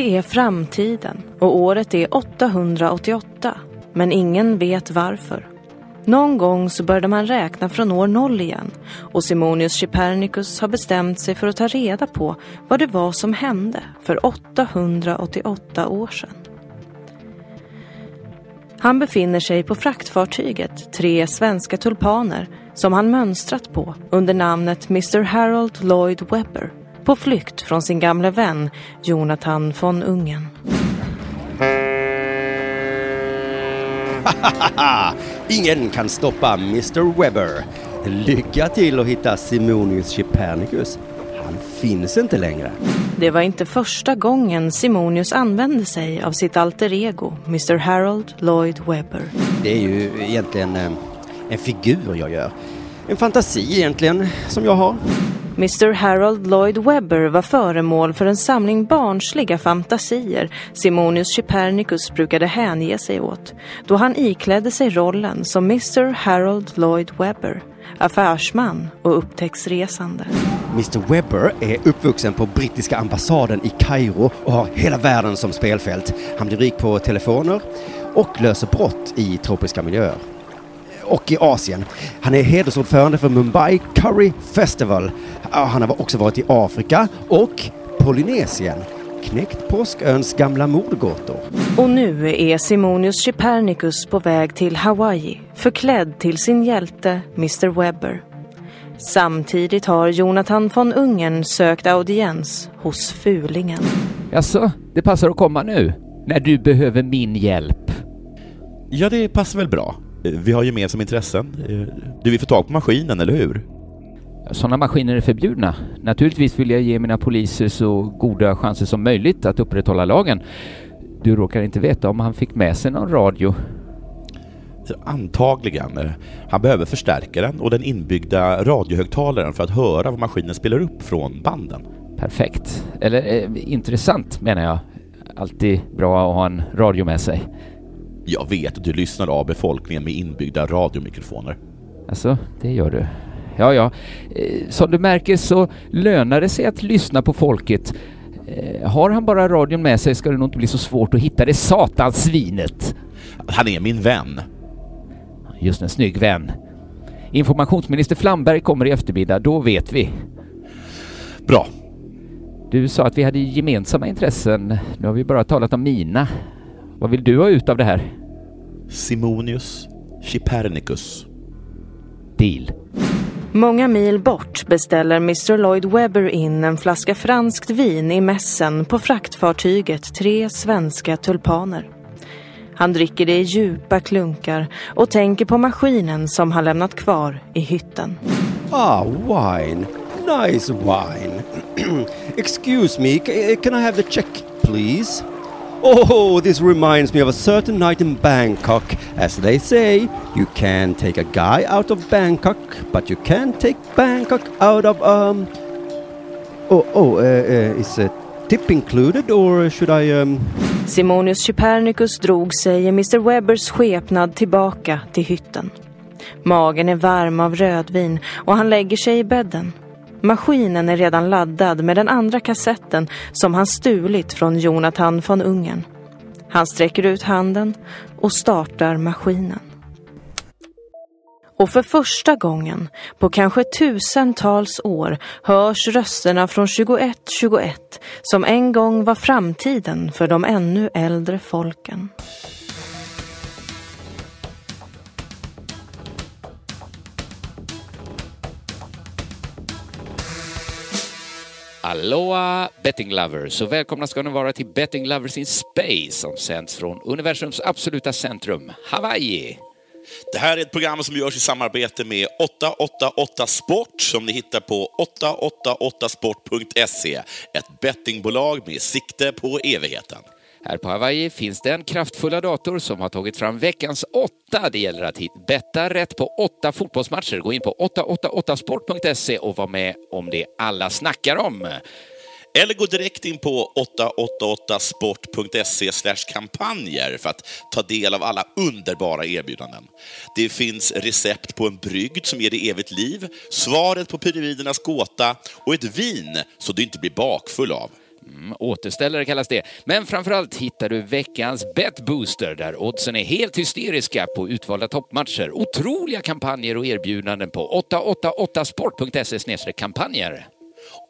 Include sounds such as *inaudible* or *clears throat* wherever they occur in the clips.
Det är framtiden och året är 888. Men ingen vet varför. Någon gång så började man räkna från år noll igen och Simonius Copernicus har bestämt sig för att ta reda på vad det var som hände för 888 år sedan. Han befinner sig på fraktfartyget Tre svenska tulpaner som han mönstrat på under namnet Mr Harold Lloyd Webber på flykt från sin gamla vän Jonathan von Ungen. *laughs* Ingen kan stoppa Mr Webber. Lycka till att hitta Simonius Copernicus. Han finns inte längre. Det var inte första gången Simonius använde sig av sitt alter ego, Mr Harold Lloyd Webber. Det är ju egentligen eh, en figur jag gör. En fantasi egentligen, som jag har. Mr Harold Lloyd Webber var föremål för en samling barnsliga fantasier Simonius Copernicus brukade hänge sig åt då han iklädde sig rollen som Mr Harold Lloyd Webber, affärsman och upptäcktsresande. Mr Webber är uppvuxen på brittiska ambassaden i Kairo och har hela världen som spelfält. Han blir rik på telefoner och löser brott i tropiska miljöer och i Asien. Han är hedersordförande för Mumbai Curry Festival. Han har också varit i Afrika och Polynesien. Knäckt påsköns gamla mordgåtor. Och nu är Simonius Copernicus på väg till Hawaii förklädd till sin hjälte Mr Webber. Samtidigt har Jonathan von Ungen sökt audiens hos Fulingen. Jaså, det passar att komma nu? När du behöver min hjälp? Ja, det passar väl bra. Vi har gemensamma intressen. Du vill få tag på maskinen, eller hur? Sådana maskiner är förbjudna. Naturligtvis vill jag ge mina poliser så goda chanser som möjligt att upprätthålla lagen. Du råkar inte veta om han fick med sig någon radio? Antagligen. Han behöver förstärkaren och den inbyggda radiohögtalaren för att höra vad maskinen spelar upp från banden. Perfekt. Eller eh, intressant menar jag. Alltid bra att ha en radio med sig. Jag vet att du lyssnar av befolkningen med inbyggda radiomikrofoner. Alltså, det gör du. Ja, ja. Eh, som du märker så lönar det sig att lyssna på folket. Eh, har han bara radion med sig ska det nog inte bli så svårt att hitta det satans svinet. Han är min vän. Just en snygg vän. Informationsminister Flamberg kommer i eftermiddag, då vet vi. Bra. Du sa att vi hade gemensamma intressen. Nu har vi bara talat om mina. Vad vill du ha ut av det här? Simonius Copernicus. Deal. Många mil bort beställer Mr Lloyd Webber in en flaska franskt vin i mässen på fraktfartyget Tre svenska tulpaner. Han dricker det i djupa klunkar och tänker på maskinen som han lämnat kvar i hytten. Ah, wine. Nice wine. *clears throat* Excuse me, can I have the check, please? Oh, this reminds me of a certain night in Bangkok. As they say, you can take a guy out of Bangkok, but you can't take Bangkok out of um. Oh, oh, uh, uh, is a tip included, or should I um? Simonius Copernicus drog sig i Mr Webbers skepnad tillbaka till hytten. Magen är varm av rödvin och han lägger sig i bädden. Maskinen är redan laddad med den andra kassetten som han stulit från Jonathan von Ungern. Han sträcker ut handen och startar maskinen. Och för första gången på kanske tusentals år hörs rösterna från 2121 som en gång var framtiden för de ännu äldre folken. Aloha betting lovers och välkomna ska ni vara till Betting Lovers in Space som sänds från universums absoluta centrum, Hawaii. Det här är ett program som görs i samarbete med 888 Sport som ni hittar på 888sport.se. Ett bettingbolag med sikte på evigheten. Här på Hawaii finns det en kraftfulla dator som har tagit fram veckans åtta. Det gäller att betta rätt på åtta fotbollsmatcher. Gå in på 888sport.se och var med om det alla snackar om. Eller gå direkt in på 888sport.se kampanjer för att ta del av alla underbara erbjudanden. Det finns recept på en brygd som ger dig evigt liv, svaret på pyramidernas gåta och ett vin så du inte blir bakfull av. Mm, återställare kallas det. Men framförallt hittar du veckans Bet Booster där oddsen är helt hysteriska på utvalda toppmatcher. Otroliga kampanjer och erbjudanden på 888sport.se kampanjer.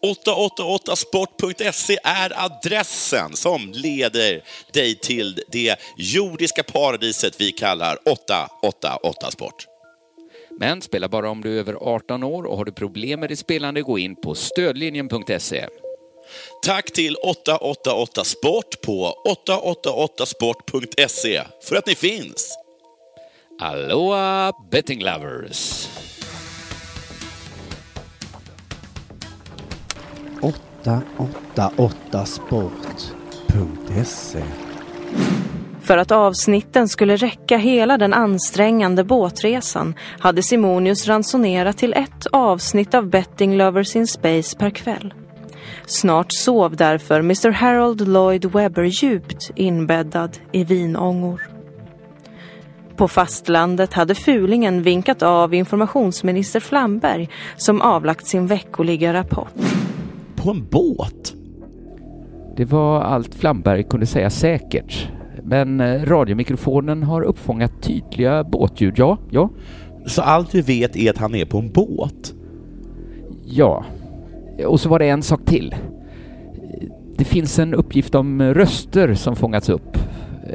888sport.se är adressen som leder dig till det jordiska paradiset vi kallar 888sport. Men spela bara om du är över 18 år och har du problem med ditt spelande, gå in på stödlinjen.se. Tack till 888 Sport på 888sport.se för att ni finns. Aloha betting lovers! 888sport.se För att avsnitten skulle räcka hela den ansträngande båtresan hade Simonius ransonerat till ett avsnitt av Betting Lovers in Space per kväll. Snart sov därför Mr Harold Lloyd Webber djupt inbäddad i vinångor. På fastlandet hade Fulingen vinkat av informationsminister Flamberg som avlagt sin veckoliga rapport. På en båt? Det var allt Flamberg kunde säga säkert. Men eh, radiomikrofonen har uppfångat tydliga båtljud, ja, ja. Så allt vi vet är att han är på en båt? Ja. Och så var det en sak till. Det finns en uppgift om röster som fångats upp.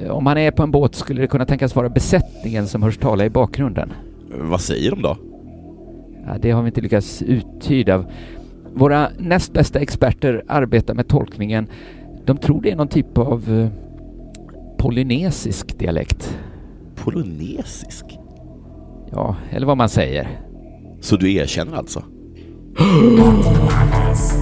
Om han är på en båt skulle det kunna tänkas vara besättningen som hörs tala i bakgrunden. Vad säger de då? Ja, det har vi inte lyckats uttyda. Våra näst bästa experter arbetar med tolkningen. De tror det är någon typ av eh, polynesisk dialekt. Polynesisk? Ja, eller vad man säger. Så du erkänner alltså? Bate palmas,